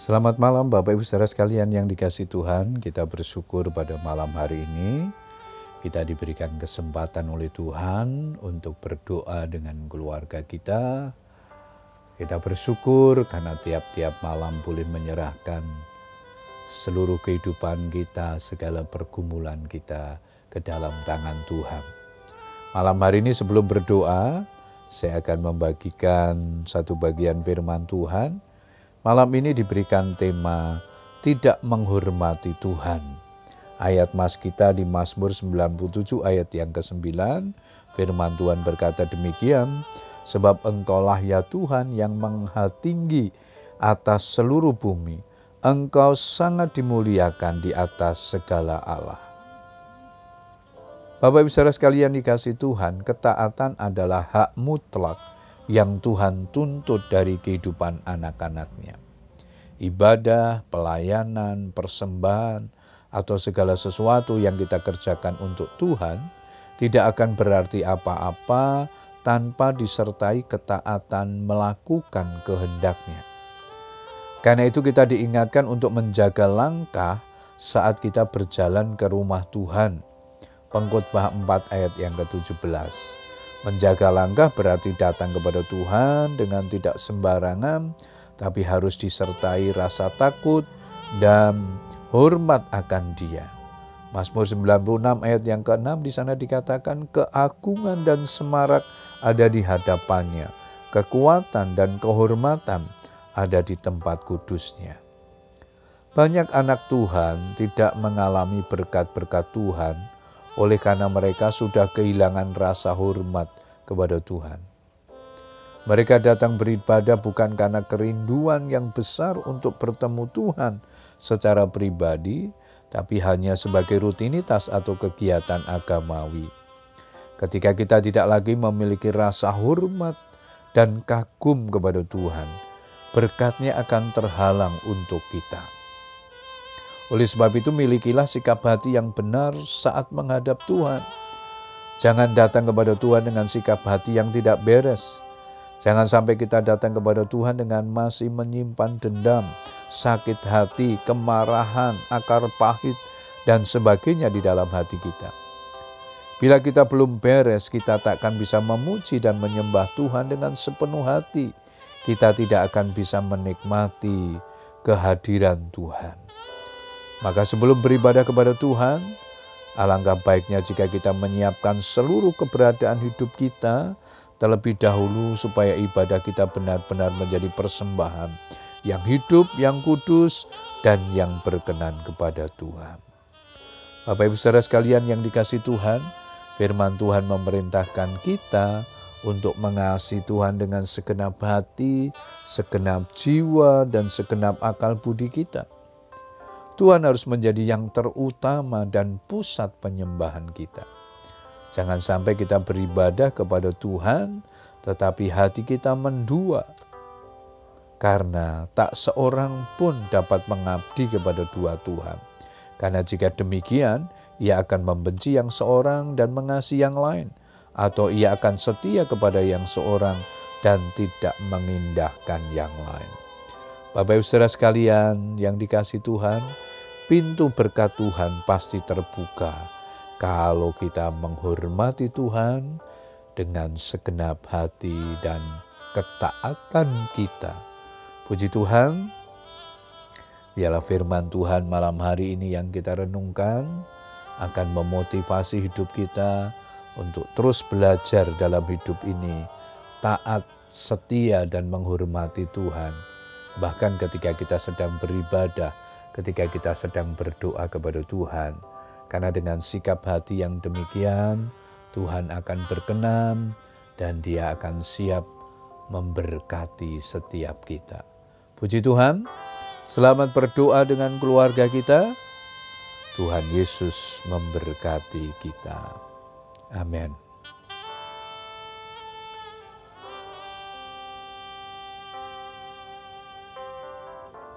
Selamat malam Bapak Ibu saudara sekalian yang dikasih Tuhan. Kita bersyukur pada malam hari ini kita diberikan kesempatan oleh Tuhan untuk berdoa dengan keluarga kita. Kita bersyukur karena tiap-tiap malam boleh menyerahkan seluruh kehidupan kita, segala pergumulan kita ke dalam tangan Tuhan. Malam hari ini sebelum berdoa, saya akan membagikan satu bagian firman Tuhan Malam ini diberikan tema tidak menghormati Tuhan. Ayat mas kita di Mazmur 97 ayat yang ke-9, firman Tuhan berkata demikian, sebab engkaulah ya Tuhan yang maha atas seluruh bumi. Engkau sangat dimuliakan di atas segala Allah. Bapak Ibu saudara sekalian dikasih Tuhan, ketaatan adalah hak mutlak yang Tuhan tuntut dari kehidupan anak-anaknya. Ibadah, pelayanan, persembahan, atau segala sesuatu yang kita kerjakan untuk Tuhan tidak akan berarti apa-apa tanpa disertai ketaatan melakukan kehendaknya. Karena itu kita diingatkan untuk menjaga langkah saat kita berjalan ke rumah Tuhan. Pengkhotbah 4 ayat yang ke-17. Menjaga langkah berarti datang kepada Tuhan dengan tidak sembarangan, tapi harus disertai rasa takut dan hormat akan Dia. Mazmur 96 ayat yang ke-6 di sana dikatakan keagungan dan semarak ada di hadapannya, kekuatan dan kehormatan ada di tempat kudusnya. Banyak anak Tuhan tidak mengalami berkat-berkat Tuhan oleh karena mereka sudah kehilangan rasa hormat kepada Tuhan. Mereka datang beribadah bukan karena kerinduan yang besar untuk bertemu Tuhan secara pribadi, tapi hanya sebagai rutinitas atau kegiatan agamawi. Ketika kita tidak lagi memiliki rasa hormat dan kagum kepada Tuhan, berkatnya akan terhalang untuk kita. Oleh sebab itu milikilah sikap hati yang benar saat menghadap Tuhan. Jangan datang kepada Tuhan dengan sikap hati yang tidak beres. Jangan sampai kita datang kepada Tuhan dengan masih menyimpan dendam, sakit hati, kemarahan, akar pahit, dan sebagainya di dalam hati kita. Bila kita belum beres, kita tak akan bisa memuji dan menyembah Tuhan dengan sepenuh hati. Kita tidak akan bisa menikmati kehadiran Tuhan. Maka sebelum beribadah kepada Tuhan, alangkah baiknya jika kita menyiapkan seluruh keberadaan hidup kita terlebih dahulu supaya ibadah kita benar-benar menjadi persembahan yang hidup, yang kudus, dan yang berkenan kepada Tuhan. Bapak Ibu Saudara sekalian yang dikasih Tuhan, firman Tuhan memerintahkan kita untuk mengasihi Tuhan dengan segenap hati, segenap jiwa, dan segenap akal budi kita. Tuhan harus menjadi yang terutama dan pusat penyembahan kita. Jangan sampai kita beribadah kepada Tuhan, tetapi hati kita mendua. Karena tak seorang pun dapat mengabdi kepada dua Tuhan. Karena jika demikian, ia akan membenci yang seorang dan mengasihi yang lain. Atau ia akan setia kepada yang seorang dan tidak mengindahkan yang lain. Bapak ibu saudara sekalian yang dikasih Tuhan, pintu berkat Tuhan pasti terbuka kalau kita menghormati Tuhan dengan segenap hati dan ketaatan kita. Puji Tuhan, biarlah firman Tuhan malam hari ini yang kita renungkan akan memotivasi hidup kita untuk terus belajar dalam hidup ini, taat, setia, dan menghormati Tuhan. Bahkan ketika kita sedang beribadah, ketika kita sedang berdoa kepada Tuhan. Karena dengan sikap hati yang demikian, Tuhan akan berkenan dan dia akan siap memberkati setiap kita. Puji Tuhan, selamat berdoa dengan keluarga kita. Tuhan Yesus memberkati kita. Amin.